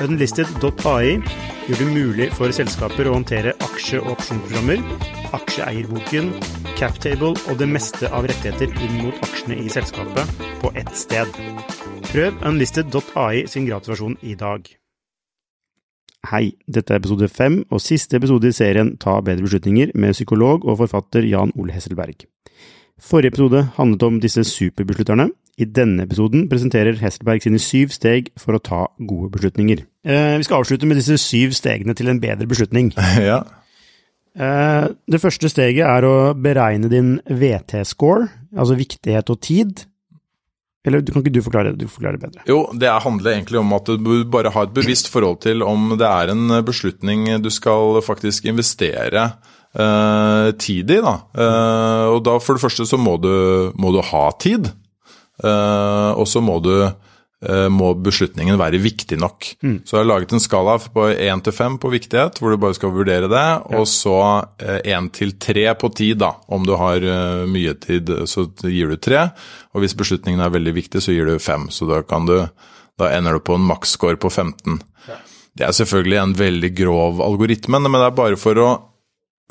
Unlisted.ai gjør det mulig for selskaper å håndtere aksje- og opsjonsprogrammer, aksjeeierboken, captable og det meste av rettigheter inn mot aksjene i selskapet på ett sted. Prøv unlisted.ai sin gratulasjon i dag. Hei, dette er episode fem og siste episode i serien Ta bedre beslutninger med psykolog og forfatter Jan Ole Hesselberg. Forrige episode handlet om disse superbeslutterne. I denne episoden presenterer Hesselberg sine syv steg for å ta gode beslutninger. Eh, vi skal avslutte med disse syv stegene til en bedre beslutning. Ja. Eh, det første steget er å beregne din VT-score, altså viktighet og tid. Eller kan ikke du forklare det? Du forklarer det bedre. Jo, det handler egentlig om at du bare har et bevisst forhold til om det er en beslutning du skal faktisk investere eh, tid i. Da. Eh, og da for det første så må du, må du ha tid. Eh, og så må du må beslutningen være viktig nok. Så jeg har laget en skala på 1 til 5 på viktighet, hvor du bare skal vurdere det. Og så 1 til 3 på tid, da. Om du har mye tid, så gir du 3. Og hvis beslutningen er veldig viktig, så gir du 5. Så da, kan du, da ender du på en maksscore på 15. Det er selvfølgelig en veldig grov algoritme, men det er bare for å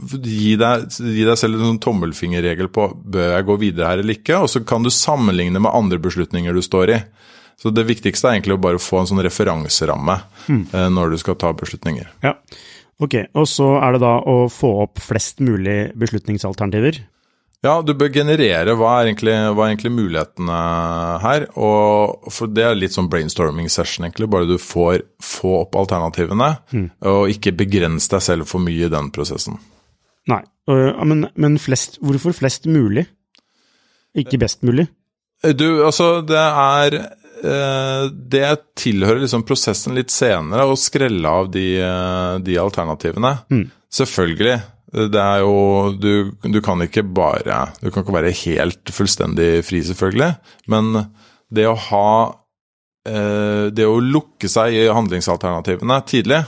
gi deg, gi deg selv en sånn tommelfingerregel på bør jeg gå videre her eller ikke, og så kan du sammenligne med andre beslutninger du står i. Så det viktigste er egentlig å bare få en sånn referanseramme mm. når du skal ta beslutninger. Ja, ok. Og så er det da å få opp flest mulig beslutningsalternativer. Ja, du bør generere hva er egentlig, hva er egentlig mulighetene her. Og for Det er litt sånn brainstorming session, egentlig. Bare du får få opp alternativene, og ikke begrens deg selv for mye i den prosessen. Nei, men, men flest, hvorfor flest mulig? Ikke best mulig? Du, altså, det er eh, Det tilhører liksom prosessen litt senere å skrelle av de, eh, de alternativene. Selvfølgelig. Det er jo du, du kan ikke bare Du kan ikke være helt fullstendig fri, selvfølgelig. Men det å ha eh, Det å lukke seg i handlingsalternativene tidlig,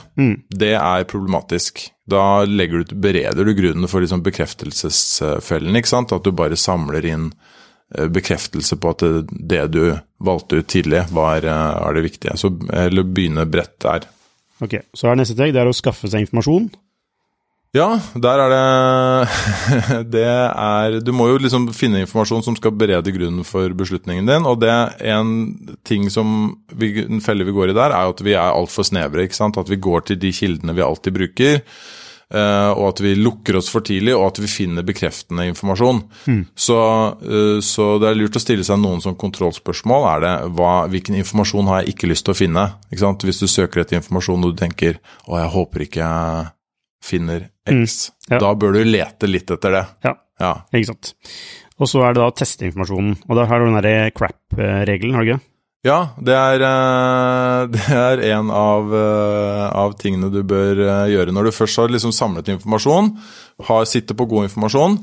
det er problematisk. Da du, bereder du grunnen for liksom bekreftelsesfellen, ikke sant? At du bare samler inn eh, bekreftelse på at det, det du valgte ut tidlig, var, eh, er det viktige. Så eller begynne bredt der. Ok, så er neste steg det er å skaffe seg informasjon. Ja, der er det Det er Du må jo liksom finne informasjon som skal berede grunnen for beslutningen din, og det en ting som vi, En felle vi går i der, er jo at vi er altfor snevre. ikke sant? At vi går til de kildene vi alltid bruker. eh, og at vi lukker oss for tidlig, og at vi finner bekreftende informasjon. Så, eh, så det er lurt å stille seg noen sånn kontrollspørsmål. Er det hva, Hvilken informasjon har jeg ikke lyst til å finne? Hvis du søker etter informasjon og du tenker å, jeg håper ikke jeg finner X, ja. da bør du lete litt etter det. Ja, Ja. ikke sant. Og så er det da å teste informasjonen. Og der har du den derre crap-regelen, har du ikke? Ja, det er, eh, det er en av, eh, av tingene du bør eh, gjøre. Når du først har liksom samlet informasjon, har, sitter på god informasjon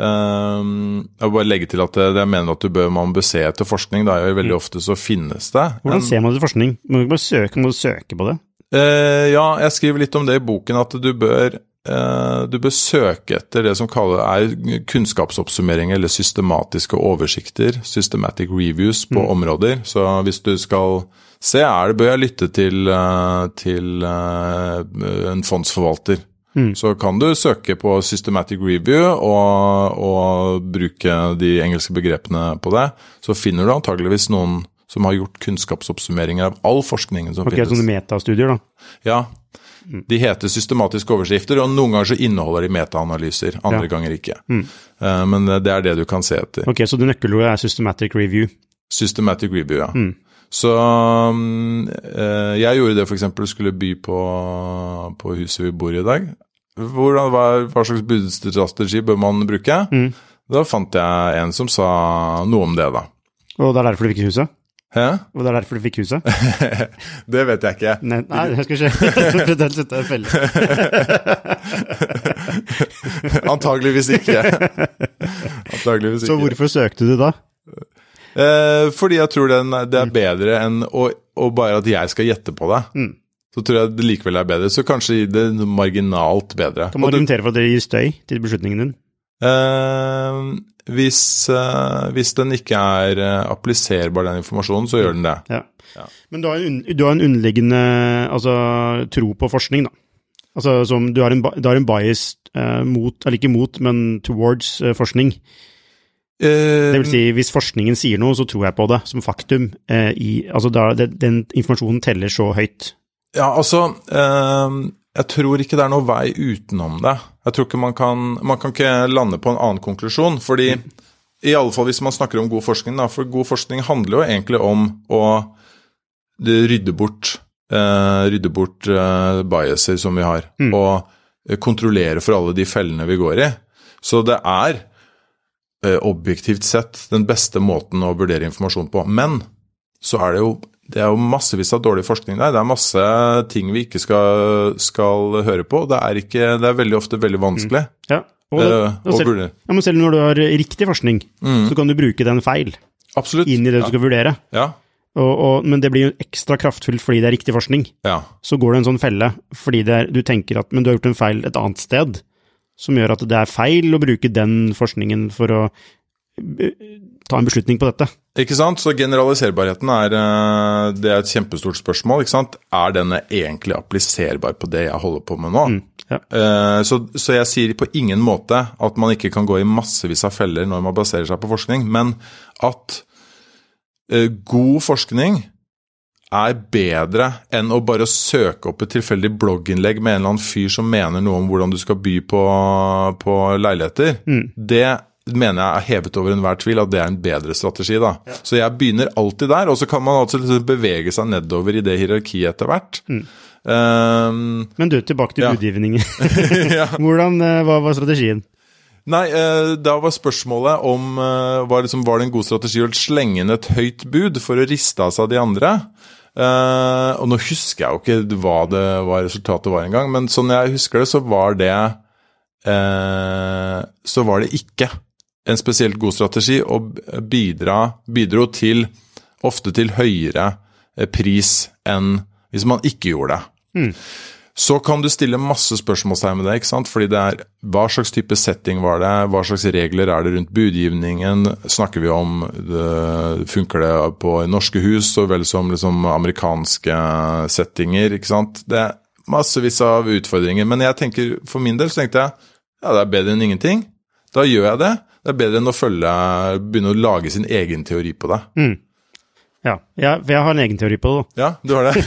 Jeg vil bare legge til at jeg mener at du bør, man bør se etter forskning. Da, veldig ofte så finnes det Hvordan ser man i forskning? Må du ikke bare søke, må du søke på det? Ja, jeg skriver litt om det i boken, at du bør, du bør søke etter det som kaller, er kunnskapsoppsummering eller systematiske oversikter, systematic reviews på områder. Så hvis du skal se, er det, bør jeg lytte til, eh, til eh, en fondsforvalter. Så kan du søke på systematic review og, og bruke de engelske begrepene på det. Så finner du antageligvis noen som har gjort kunnskapsoppsummeringer av all forskningen som Ok, finnes. sånne metastudier, da. Ja. De heter systematiske overskrifter, og noen ganger så inneholder de metaanalyser, andre Ja. ganger ikke. Mm. Men det er det du kan se etter. Ok, så det nøkkelordet er systematic review. Systematic review, ja. Så mm, Så jeg gjorde det f.eks. skulle by på, på huset vi bor i i dag. Hvordan, hva, hva slags budstrategi bør man bruke? Da fant jeg en som sa noe om det, da. Og det er derfor du fikk huset? Hæ? Og det er derfor du fikk huset? Det vet jeg ikke. Nei, nei jeg skal ikke Prøvde å sette felle. Antageligvis ikke. Antageligvis Så hvorfor søkte du da? Eh, fordi jeg tror den, det er bedre enn å, å bare at jeg skal gjette på det. Mm. Så tror jeg det likevel er bedre. Så kanskje det er marginalt bedre. Kan man argumentere for at det gir støy til beslutningen din? Eh, hvis, eh, hvis den ikke er eh, appliserbar, den informasjonen, så gjør den det. Ja. Ja. Men du har, en, du har en underliggende altså, tro på forskning, da. Altså, som, du, har en, du har en bias eh, mot, eller ikke mot, men towards forskning. Eh, Det vil si, hvis forskningen sier noe, så tror jeg på det som faktum. I, altså, da, det, den informasjonen teller så høyt. Ja, altså eh, Jeg tror ikke det er noe vei utenom det. Jeg tror ikke man kan Man kan ikke lande på en annen konklusjon. Fordi i alle fall hvis man snakker om god forskning, da, for god forskning handler jo egentlig om å rydde bort eh, rydde bort eh, biaser som vi har, Mm. og eh, kontrollere for alle de fellene vi går i. Så det er eh, objektivt sett den beste måten å vurdere informasjon på. Men så er det jo det er jo massevis av dårlig forskning der. Det er masse ting vi ikke skal, skal høre på. Det er, ikke, det er veldig ofte veldig vanskelig. Ja, og, det, eh, og selv, ja, men selv når du har riktig forskning, Mm. så kan du bruke den feil Absolutt. inn i det du ja. skal vurdere. Ja. Og, og, men det blir jo ekstra kraftfullt fordi det er riktig forskning. ja. Så går det en sånn felle fordi det er, du tenker at men du har gjort en feil et annet sted, som gjør at det er feil å bruke den forskningen for å eh, ta en beslutning på dette. Ikke sant? Så generaliserbarheten er, eh, det er et kjempestort spørsmål. ikke sant? Er denne egentlig appliserbar på det jeg holder på med nå? ja. Eh, Så, så jeg sier på ingen måte at man ikke kan gå i massevis av feller når man baserer seg på forskning, men at eh, god forskning er bedre enn å bare søke opp et tilfeldig blogginnlegg med en eller annen fyr som mener noe om hvordan du skal by på, på leiligheter. Det mener jeg er hevet over enhver tvil at det er en bedre strategi. da. Så jeg begynner alltid der, og så kan man altså liksom bevege seg nedover i det hierarkiet etter hvert. Um, Men du, tilbake til Ja. budgivningen. Hvordan, eh, hva var strategien? Nei, eh, da var spørsmålet om eh, var, liksom, var det en god strategi å slenge inn et høyt bud for å riste av seg de andre. Uh, og nå husker jeg jo ikke hva, det, hva resultatet var engang, men sånn jeg husker det, så var det uh, Så var det ikke en spesielt god strategi og bidra, bidro til ofte til høyere eh, pris enn hvis man ikke gjorde det. Så kan du stille masse spørsmålstegn med det, ikke sant? fordi det er hva slags type setting var det, hva slags regler er det rundt budgivningen, snakker vi om det, funker det på norske hus så vel som liksom amerikanske settinger, ikke sant. Det er massevis av utfordringer, men jeg tenker, for min del så tenkte jeg ja, det er bedre enn ingenting. Da gjør jeg det. Det er bedre enn å følge, begynne å lage sin egen teori på det. Ja, jeg, for jeg har en egen teori på det. Ja, du har det?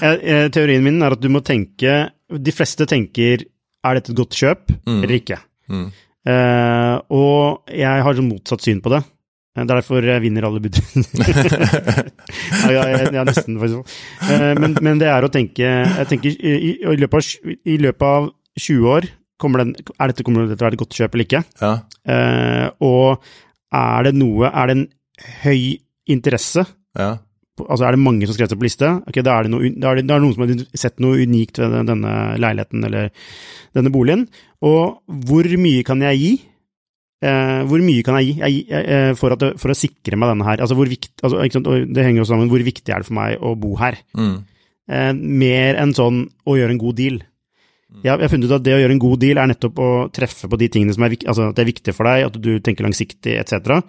Eh, Teorien min er at du må tenke De fleste tenker er dette et godt kjøp eller ikke. Mm. Uh, og jeg har sånn motsatt syn på det. Det er derfor jeg vinner alle bud. ja, jeg, jeg nesten faktisk Uh, men, men det er å tenke Jeg tenker i, i, løpet, av, i løpet av 20 år den, er dette, kommer til å være et godt kjøp eller ikke? Ja. Eh, og er det noe Er det en høy interesse ja. Altså er det mange som skrev seg på liste, Okay, da er det, noe, da er det, da er det noen som har sett noe unikt ved denne leiligheten eller denne boligen. Og hvor mye kan jeg gi? Eh, hvor mye kan jeg gi jeg, eh, for, at, for å sikre meg denne her? Altså, vikt, altså? Det henger jo sammen hvor viktig er det for meg å bo her? Mm. Eh, mer enn sånn å gjøre en god deal. Jeg, jeg har funnet ut at det å gjøre en god deal er nettopp å treffe på de tingene som er, altså, er viktig for deg, at du tenker langsiktig etc.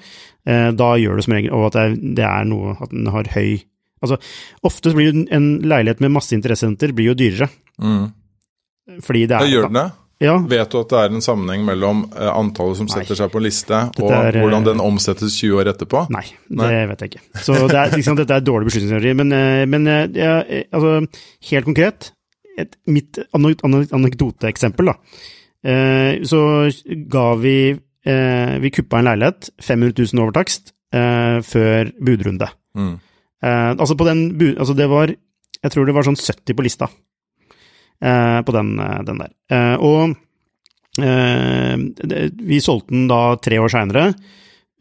Eh, da gjør du som regel, og at det er, det er noe, at den har høy Altså, ofte så blir jo en leilighet med masse interessenter blir jo dyrere. Mm. Fordi det er er gjør den det? Ja, Vet du at det er en sammenheng mellom eh, antallet som setter seg på en liste, og er, eh, hvordan den omsettes 20 år etterpå? nei, Nei. det vet jeg ikke. Så det er, liksom, dette er dårlig beslutningsteori. Men, men ja, altså, helt konkret, et, mitt anek- anek- anekdoteeksempel, da. Eh, så ga vi eh, Vi kuppa en leilighet, 500 000 over takst, eh, før budrunde. Mm. Eh, altså på den Altså det var Jeg tror det var sånn 70 på lista eh, på den, den der. Eh, og eh, vi solgte den da tre år seinere.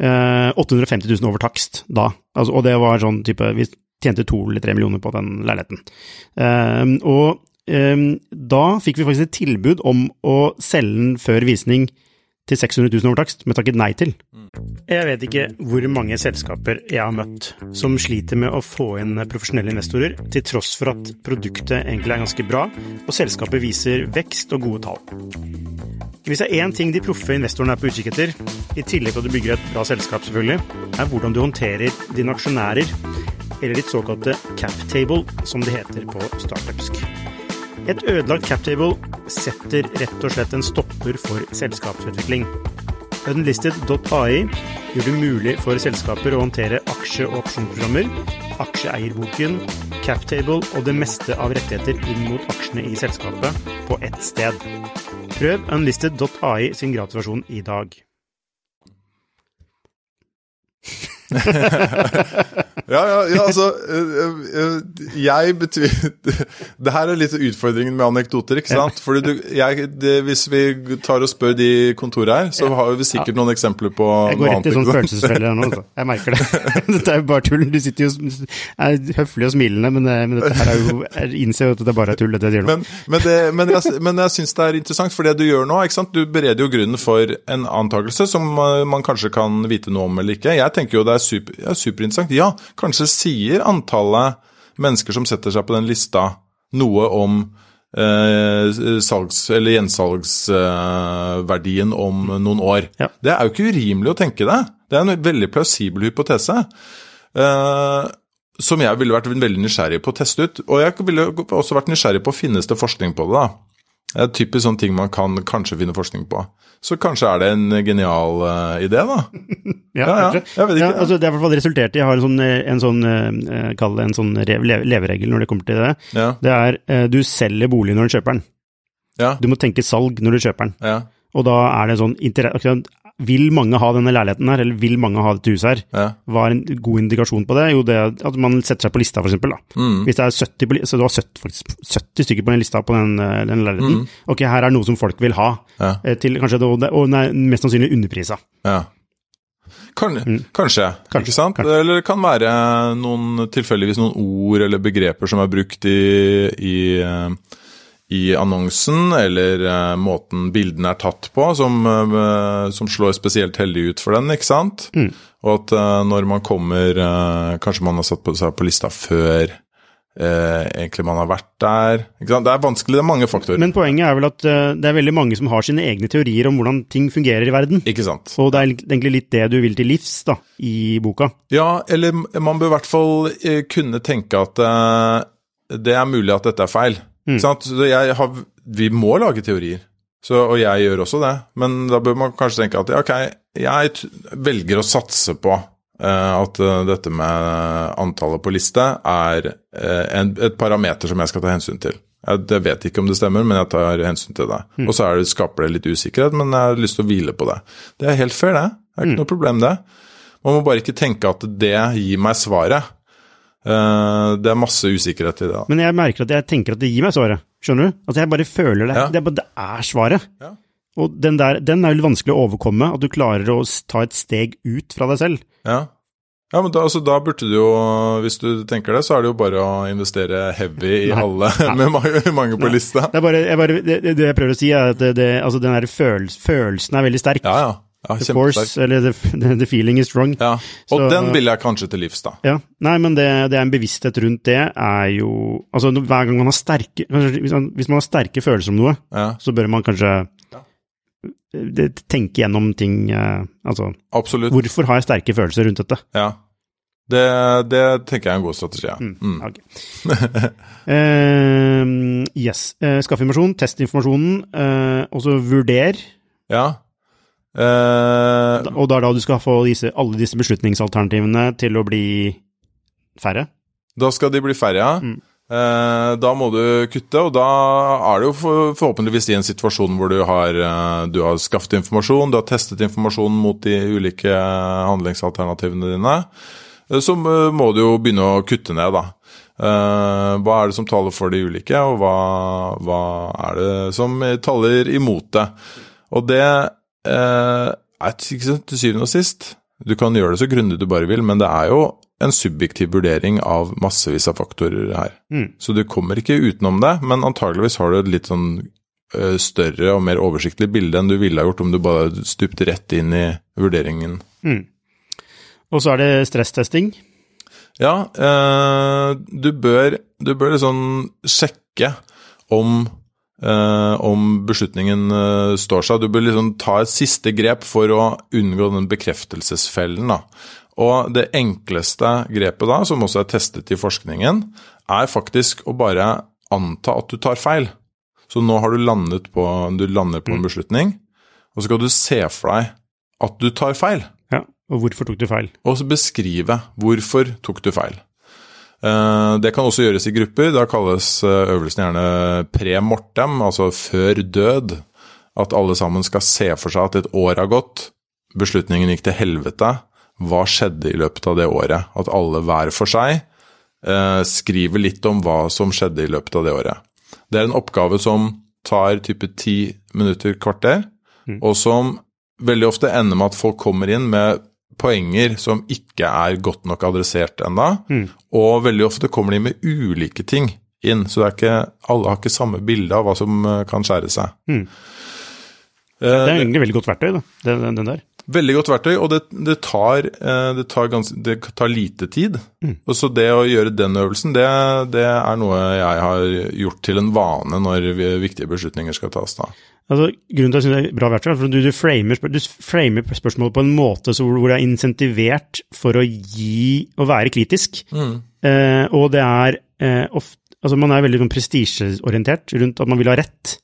Eh, 850 000 over takst da. Altså, og det var sånn type Vi tjente to eller tre millioner på den leiligheten. Og da fikk vi faktisk et tilbud om å selge den før visning til 600 000 over takst, men takket nei til. Jeg vet ikke hvor mange selskaper jeg har møtt som sliter med å få inn profesjonelle investorer, til tross for at produktet egentlig er ganske bra, og selskapet viser vekst og gode tall. Hvis det er én ting de proffe investorene er på utkikk etter, i tillegg til at du bygger et bra selskap selvfølgelig, er hvordan du håndterer dine aksjonærer, eller ditt såkalte cap table, som det heter på startupsk. Et ødelagt captable setter rett og slett en stopper for selskapsutvikling. Unlisted.ai gjør det mulig for selskaper å håndtere aksje- og opsjonsprogrammer, aksjeeierboken, captable og det meste av rettigheter inn mot aksjene i selskapet på ett sted. Prøv unlisted.ai sin gratisversjon i dag. Ja, ja, ja altså øh, øh, Jeg betyr Det her er litt utfordringen med anekdoter, ikke sant? Fordi du, jeg, det, Hvis vi tar og spør de kontoret her, så har vi sikkert noen eksempler på Jeg går rett i sånn følelsesfelle nå, altså. Jeg merker det. Dette er jo bare tull. Du sitter jo er høflig og smilende, men, men dette her er jo Jeg innser jo at det bare er tull, det jeg sier nå. Men, men, det, men jeg, men jeg syns det er interessant, for det du gjør nå, ikke sant? du bereder jo grunnen for en antakelse som man kanskje kan vite noe om eller ikke. Jeg tenker jo det er, super, ja, superinteressant. Ja, kanskje sier antallet mennesker som setter seg på den lista, noe om eh, salgs- eller gjensalgsverdien eh, om noen år. Ja. Det er jo ikke urimelig å tenke det. Det er en veldig plausibel hypotese. Eh, som jeg ville vært veldig nysgjerrig på å teste ut. Og jeg ville også vært nysgjerrig på finnes det forskning på det. da. Det er typisk sånne ting man kan kanskje finne forskning på. Så kanskje er det en genial uh, idé, da. Ja, Ja, ja, jeg vet ikke. Ja, altså, det er i hvert fall resultert i Jeg har en sånn, en sånn uh, kall det en sånn re- le- leveregel når det kommer til det. Ja, Det er uh, du selger bolig når du kjøper den. ja, Du må tenke salg når du kjøper den. ja. Og da er det sånn interesse akkurat, Vil mange ha denne leiligheten her, eller vil mange ha dette huset her? ja. Hva er en god indikasjon på det? Jo, det er at man setter seg på lista, eksempel. Mm. Hvis det er 70, på så du har 70, faktisk 70 stykker på den lista på den, eh, den leiligheten. Ok, her er noe som folk vil ha. Mm. Ja. eh, Til kanskje, det- og det- mest sannsynlig underprisa. ja. Kan, Kanskje, Mm. Kanskje, ikke sant? kanskje. Eller det kan være noen, tilfeldigvis noen ord eller begreper som er brukt i, i, eh, i annonsen, eller uh, måten bildene er tatt på, som, uh, som slår spesielt heldig ut for den, ikke sant? Mm. Og at uh, når man kommer Kanskje man har satt på seg på lista før egentlig man har vært der. Ikke sant? Det er vanskelig, det er mange faktorer. Men poenget er vel at det er veldig mange som har sine egne teorier om hvordan ting fungerer i verden. ikke sant? Og det er egentlig litt det du vil til livs da, i boka. Ja, eller man bør i hvert fall kunne tenke at det er mulig at dette er feil. Jeg har, vi må lage teorier, så, og jeg gjør også det. Men da bør man kanskje tenke at ok, jeg velger å satse på uh, at uh, dette med antallet på liste er uh, en, et parameter som jeg skal ta hensyn til. Jeg, jeg vet ikke om det stemmer, men jeg tar hensyn til det. Og så det, skaper det litt usikkerhet, men jeg har lyst til å hvile på det. Det er helt fair, det. Det er ikke noe problem, det. Man må bare ikke tenke at det gir meg svaret. Eh, det er masse usikkerhet i det. Men jeg merker at jeg tenker at det gir meg svaret. Skjønner du? At jeg bare føler det. Ja. Det, er bare, det er svaret. Ja. Og den der, den er jo vanskelig å overkomme, at du klarer å ta et steg ut fra deg selv. Ja. ja, men da, altså, da burde du jo, hvis du tenker det, så er det jo bare å investere heavy i Nei. alle med mange, på lista. Det, er bare, jeg bare, det, det jeg prøver å si, er at det, det, altså den der følelsen, følelsen er veldig sterk. Ja, ja. Ja The force, eller the, the feeling is strong. Ja. Og Så- den vil jeg kanskje til livs, da. Ja, nei, men det, det er en bevissthet rundt det er jo Altså, hver gang man har sterke Hvis man, har sterke følelser om noe, Ja, så bør man kanskje ja. tenke gjennom ting eh, Altså, absolutt. hvorfor har jeg sterke følelser rundt dette? Ja. Det, det tenker jeg er en god strategi. Ja. Mm. mm. Okay. uh, yes. Uh, Skaff informasjon, test informasjonen, uh, og så vurder. ja. Eh, Og da er da du skal få disse, alle disse beslutningsalternativene til å bli færre. Da skal de bli færre, ja. Mm. Uh, da må du kutte, og da er du jo for, forhåpentligvis i en situasjon hvor du har, uh, du har skaffet informasjon, du har testet informasjon mot de ulike handlingsalternativene dine. Så må du jo begynne å kutte ned, da. Hva er det som taler for de ulike, og hva, hva er det som taler imot det? Og det eh, til syvende og sist Du kan gjøre det så grundig du bare vil, men det er jo en subjektiv vurdering av massevis av faktorer her. Mm. Så du kommer ikke utenom det, men antageligvis har du et litt sånn ø, større og mer oversiktlig bilde enn du ville ha gjort om du bare stupte rett inn i vurderingen. Mm. Og så er det stresstesting. Ja, eh, du bør, du bør liksom sjekke om, eh, om beslutningen uh, står seg. Du bør liksom ta et siste grep for å unngå den bekreftelsesfellen. Da. Og det enkleste grepet da, som også er testet i forskningen, er faktisk å bare anta at du tar feil. Så nå har du landet på, du lander på en beslutning, og så skal du se for deg at du tar feil Ja. Og hvorfor tok du feil? og så beskrive hvorfor tok du feil. Eh, Det kan også gjøres i grupper. Da kalles eh, øvelsen gjerne pre-mortem, altså før død. At alle sammen skal se for seg at et år har gått, beslutningen gikk til helvete. Hva skjedde i løpet av det året? At alle hver for seg eh, skriver litt om hva som skjedde i løpet av det året. Det er en oppgave som tar type ti minutter, kvarter, og som veldig ofte ender med at folk kommer inn med poenger som ikke er godt nok adressert ennå. Og veldig ofte kommer de med ulike ting inn, så det ikke, alle har ikke samme bilde av hva som eh, kan skjære seg. Mm. Eh, Det er egentlig veldig godt verktøy, da, den, den- den der. Veldig godt verktøy, og det, det, tar, eh, det, tar gans, det tar lite tid. Mm. Og så det å gjøre den øvelsen, det, det er noe jeg har gjort til en vane når vi, viktige beslutninger skal tas. da. Altså, grunnen til at jeg synes det er bra verktøy, er at du, du, framer, du framer spørsmålet på en måte så hvor, hvor det er insentivert for å gi å være kritisk. Eh, og det er eh, ofte Altså, man er veldig sånn prestisjeorientert rundt at man vil ha rett,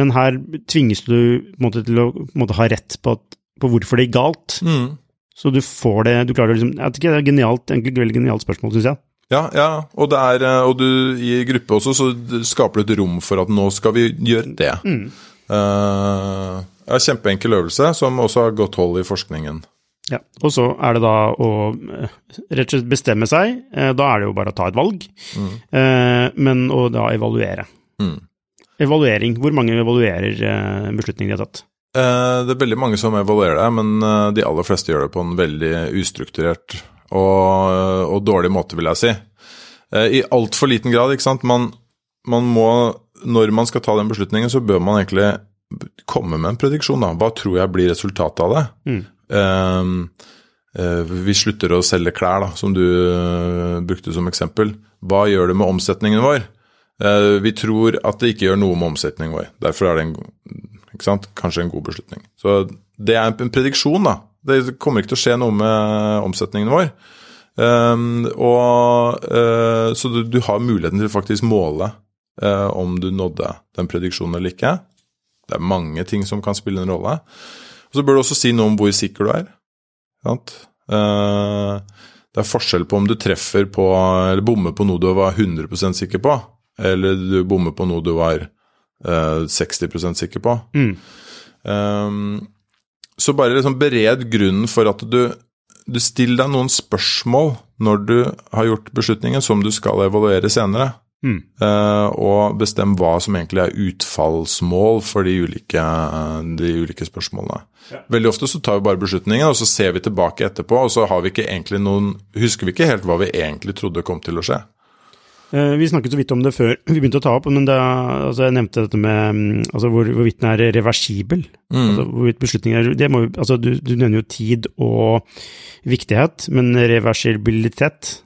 men her tvinges du måte, til å måte, ha rett på, at, på hvorfor det gikk galt. Mm. Så du får det Du klarer å liksom Jeg vet ikke, det er genialt, egentlig et veldig genialt spørsmål, syns jeg. Ja, ja, og, det er, eh, og du i gruppe også, så skaper du et rom for at nå skal vi gjøre det. Eh, ja, kjempeenkel øvelse, som også har godt hold i forskningen. Ja. Og så er det da å eh, rett og slett bestemme seg. Da er det jo bare å ta et valg, eh, men å da evaluere. Mm. Evaluering. Hvor mange evaluerer beslutningen de har tatt? Eh, Det er veldig mange som evaluerer det, men eh, de aller fleste gjør det på en veldig ustrukturert og, og dårlig måte, vil jeg si. Eh, I altfor liten grad, ikke sant. Man, man må, når man skal ta den beslutningen, så bør man egentlig komme med en prediksjon. Da. Hva tror jeg blir resultatet av det? Mm. Eh, vi slutter å selge klær, da, som du brukte som eksempel. Hva gjør det med omsetningen vår? Vi tror at det ikke gjør noe med omsetningen vår. Derfor er det en, ikke sant? kanskje en god beslutning. Så det er en prediksjon, da. Det kommer ikke til å skje noe med omsetningen vår. Um, og, uh, så du, du har muligheten til å faktisk måle uh, om du nådde den prediksjonen eller ikke. Det er mange ting som kan spille en rolle. Og Så bør du også si noe om hvor sikker du er. Eh, det er forskjell på om du treffer på, eller bommer på noe du var 100% sikker på, eller du bommer på noe du var 60% sikker på. Mm. Um, så bare liksom bered grunnen for at du, du stiller deg noen spørsmål når du har gjort beslutningen som du skal evaluere senere. Mm. Uh, og bestem hva som egentlig er utfallsmål for de ulike, de ulike spørsmålene. Veldig ofte så tar vi bare beslutningen, og så ser vi tilbake etterpå, og så har vi noen, husker vi ikke helt hva vi egentlig trodde kom til å skje. Eh, Vi snakket så vidt om det før vi begynte å ta opp, men det, altså jeg nevnte dette med mm, altså hvor, hvorvidt den er reversibel. Altså hvorvidt beslutningen er, det må, altså du, du nevner jo tid og viktighet, men reversibilitet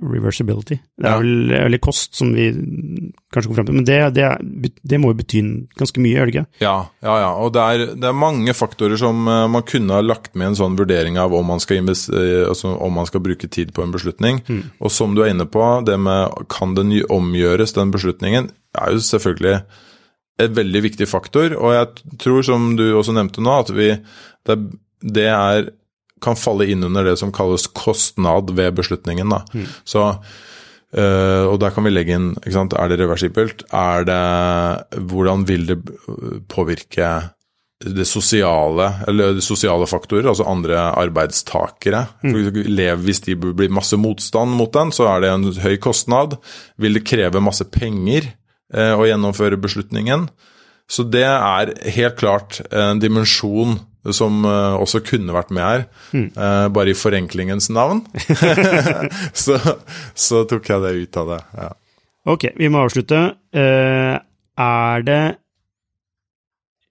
Reversibility. Det er vel eller kost, som vi kanskje kommer frem til. Men det, det, det må jo bety ganske mye, gjør det ikke? Ja, ja, ja. Og det er, det er mange faktorer som eh, man kunne ha lagt med en sånn vurdering av om man skal, eh, altså om man skal bruke tid på en beslutning. Og som du er inne på, det med kan den omgjøres, den beslutningen, er jo selvfølgelig et veldig viktig faktor. Og jeg tror, som du også nevnte nå, at vi, det, det er kan falle inn under det som kalles kostnad ved beslutningen. Da. Så Uh, og der kan vi legge inn sant? Er det reversibelt? Er det Hvordan vil det påvirke det sosiale, eller det sosiale faktorer, altså andre arbeidstakere? Mm. Lev, Hvis de blir masse motstand mot den, så er det en høy kostnad. Vil det kreve masse penger uh, å gjennomføre beslutningen? Så det er helt klart en dimensjon som eh, også kunne vært med her, mm. bare i forenklingens navn. så, så tok jeg det ut av det. ja. Ok, vi må avslutte. Eh, er det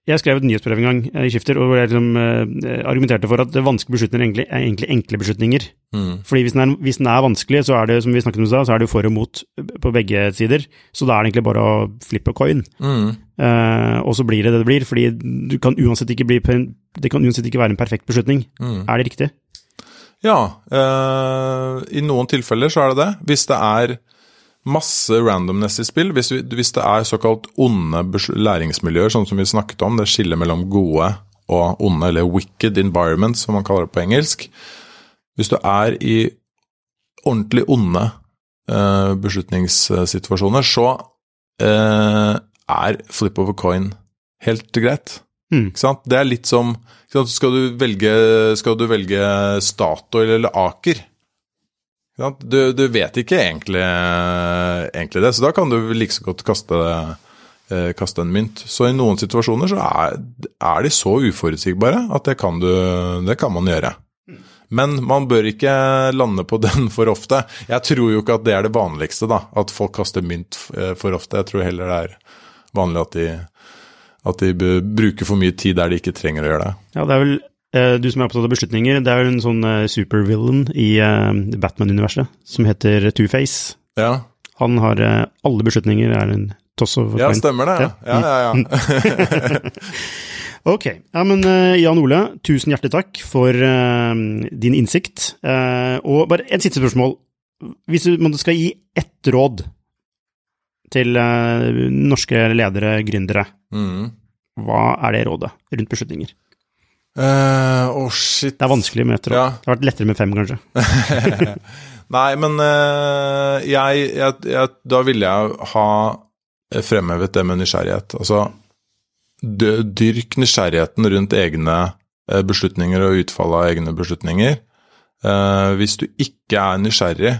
Jeg skrev et nyhetsbrev en gang eh, i Skifter, hvor jeg liksom, eh, argumenterte for at vanskelige beslutninger egentlig er egentlig enkle beslutninger. Mm. Fordi hvis den, er, hvis den er vanskelig, så er det som vi snakket om så er det for og mot på begge sider. Så da er det egentlig bare å flippe coin. Mm. Eh, og så blir det det det blir, fordi du kan uansett ikke bli, det kan uansett ikke være en perfekt beslutning. Mm. Er det riktig? Ja, eh, i noen tilfeller så er det det. Hvis det er masse randomness i spill, hvis, vi, hvis det er såkalt onde læringsmiljøer, sånn som vi snakket om, det skillet mellom gode og onde, eller wicked environment, som man kaller det på engelsk. Hvis du er i ordentlig onde eh, beslutningssituasjoner, så eh, er flip a coin helt greit. Mm. Ikke sant? Det er litt som? Skal, du velge, skal du velge Statoil eller Aker? Du, du vet ikke egentlig, egentlig det, så da kan du like så godt kaste, eh, kaste en mynt. Så i noen situasjoner så er, er de så uforutsigbare at det kan, du, det kan man gjøre. Men man bør ikke lande på den for ofte. Jeg tror jo ikke at det er det vanligste, da. At folk kaster mynt eh, for ofte. Jeg tror heller det er vanlig at de, at de bruker for mye tid der de ikke trenger å gjøre det. Ja, det er vel du som er opptatt av beslutninger, det er jo en sånn eh, supervillain i eh, Batman-universet som heter Two-Face. Ja, Han har eh, alle beslutninger er en toss of ja coin. stemmer det. Ja, ja, ja. Ok, ja, men eh, Jan Ole, tusen hjertelig takk for uh, din innsikt. Uh, og bare et siste spørsmål. Hvis du man skal gi ett råd til uh, norske ledere, gründere, Mm. hva er det rådet rundt beslutninger? Eh, oh shit. Det er vanskelig møter. Ja. Det har vært lettere med fem, kanskje. Nei, men uh, jeg, jeg, jeg Da ville jeg ha fremhevet det med nysgjerrighet. Altså, dyrk nysgjerrigheten rundt egne eh, beslutninger og utfallet av egne beslutninger. Uh, hvis du ikke er nysgjerrig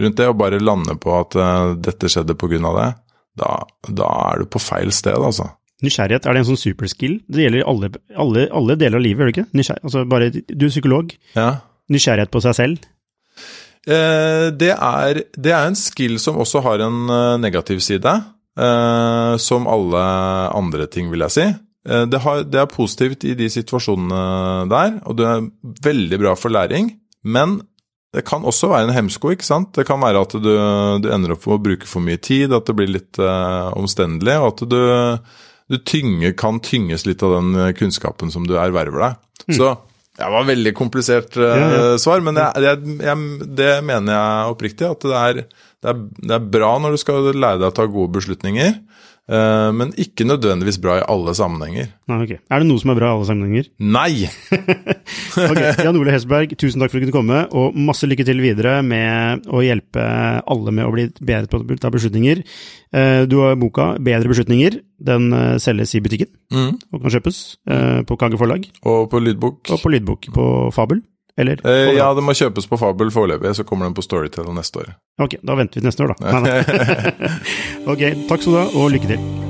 rundt det, og bare lander på at uh, dette skjedde av det, da, da er du på feil sted, altså. Nysgjerrighet, er det en sånn superskill? Det gjelder alle, alle, alle deler av livet, gjør det ikke? Nysgjerrig, altså bare, du er psykolog. Ja. Nysgjerrighet på seg selv. Eh, det, er, det er en skill som også har en eh, negativ side, eh, som alle andre ting, vil jeg si. Eh, det, har, det er positivt i de situasjonene der, og det er veldig bra for læring. Men det kan også være en hemsko, ikke sant. Det kan være at du, du ender opp med å bruke for mye tid, at det blir litt eh, omstendelig, og at du, du tynge, kan tynges litt av den eh, kunnskapen som du erverver deg. Så det var veldig komplisert uh, Ja, ja. svar, men jeg, jeg, jeg, det mener jeg oppriktig. At det er, det, er, det er bra når du skal lære deg å ta gode beslutninger, uh, men ikke nødvendigvis bra i alle sammenhenger. Nei, ok. Er det noe som er bra i alle sammenhenger? Nei! Ok, Jan Ole Hesberg, tusen takk for at du kunne komme, og masse lykke til videre med å hjelpe alle med å bli bedre på å ta beslutninger. Eh, Du har boka 'Bedre beslutninger'. Den eh, selges i butikken Mm. og kan kjøpes eh, på Kage forlag Og på lydbok? og på lydbok på Fabel. Eller? Eh, ja, det må kjøpes på Fabel foreløpig, så kommer den på Storytel neste år. Ok, da venter vi til neste år, da. Nei, nei. ok, takk skal du ha, og lykke til.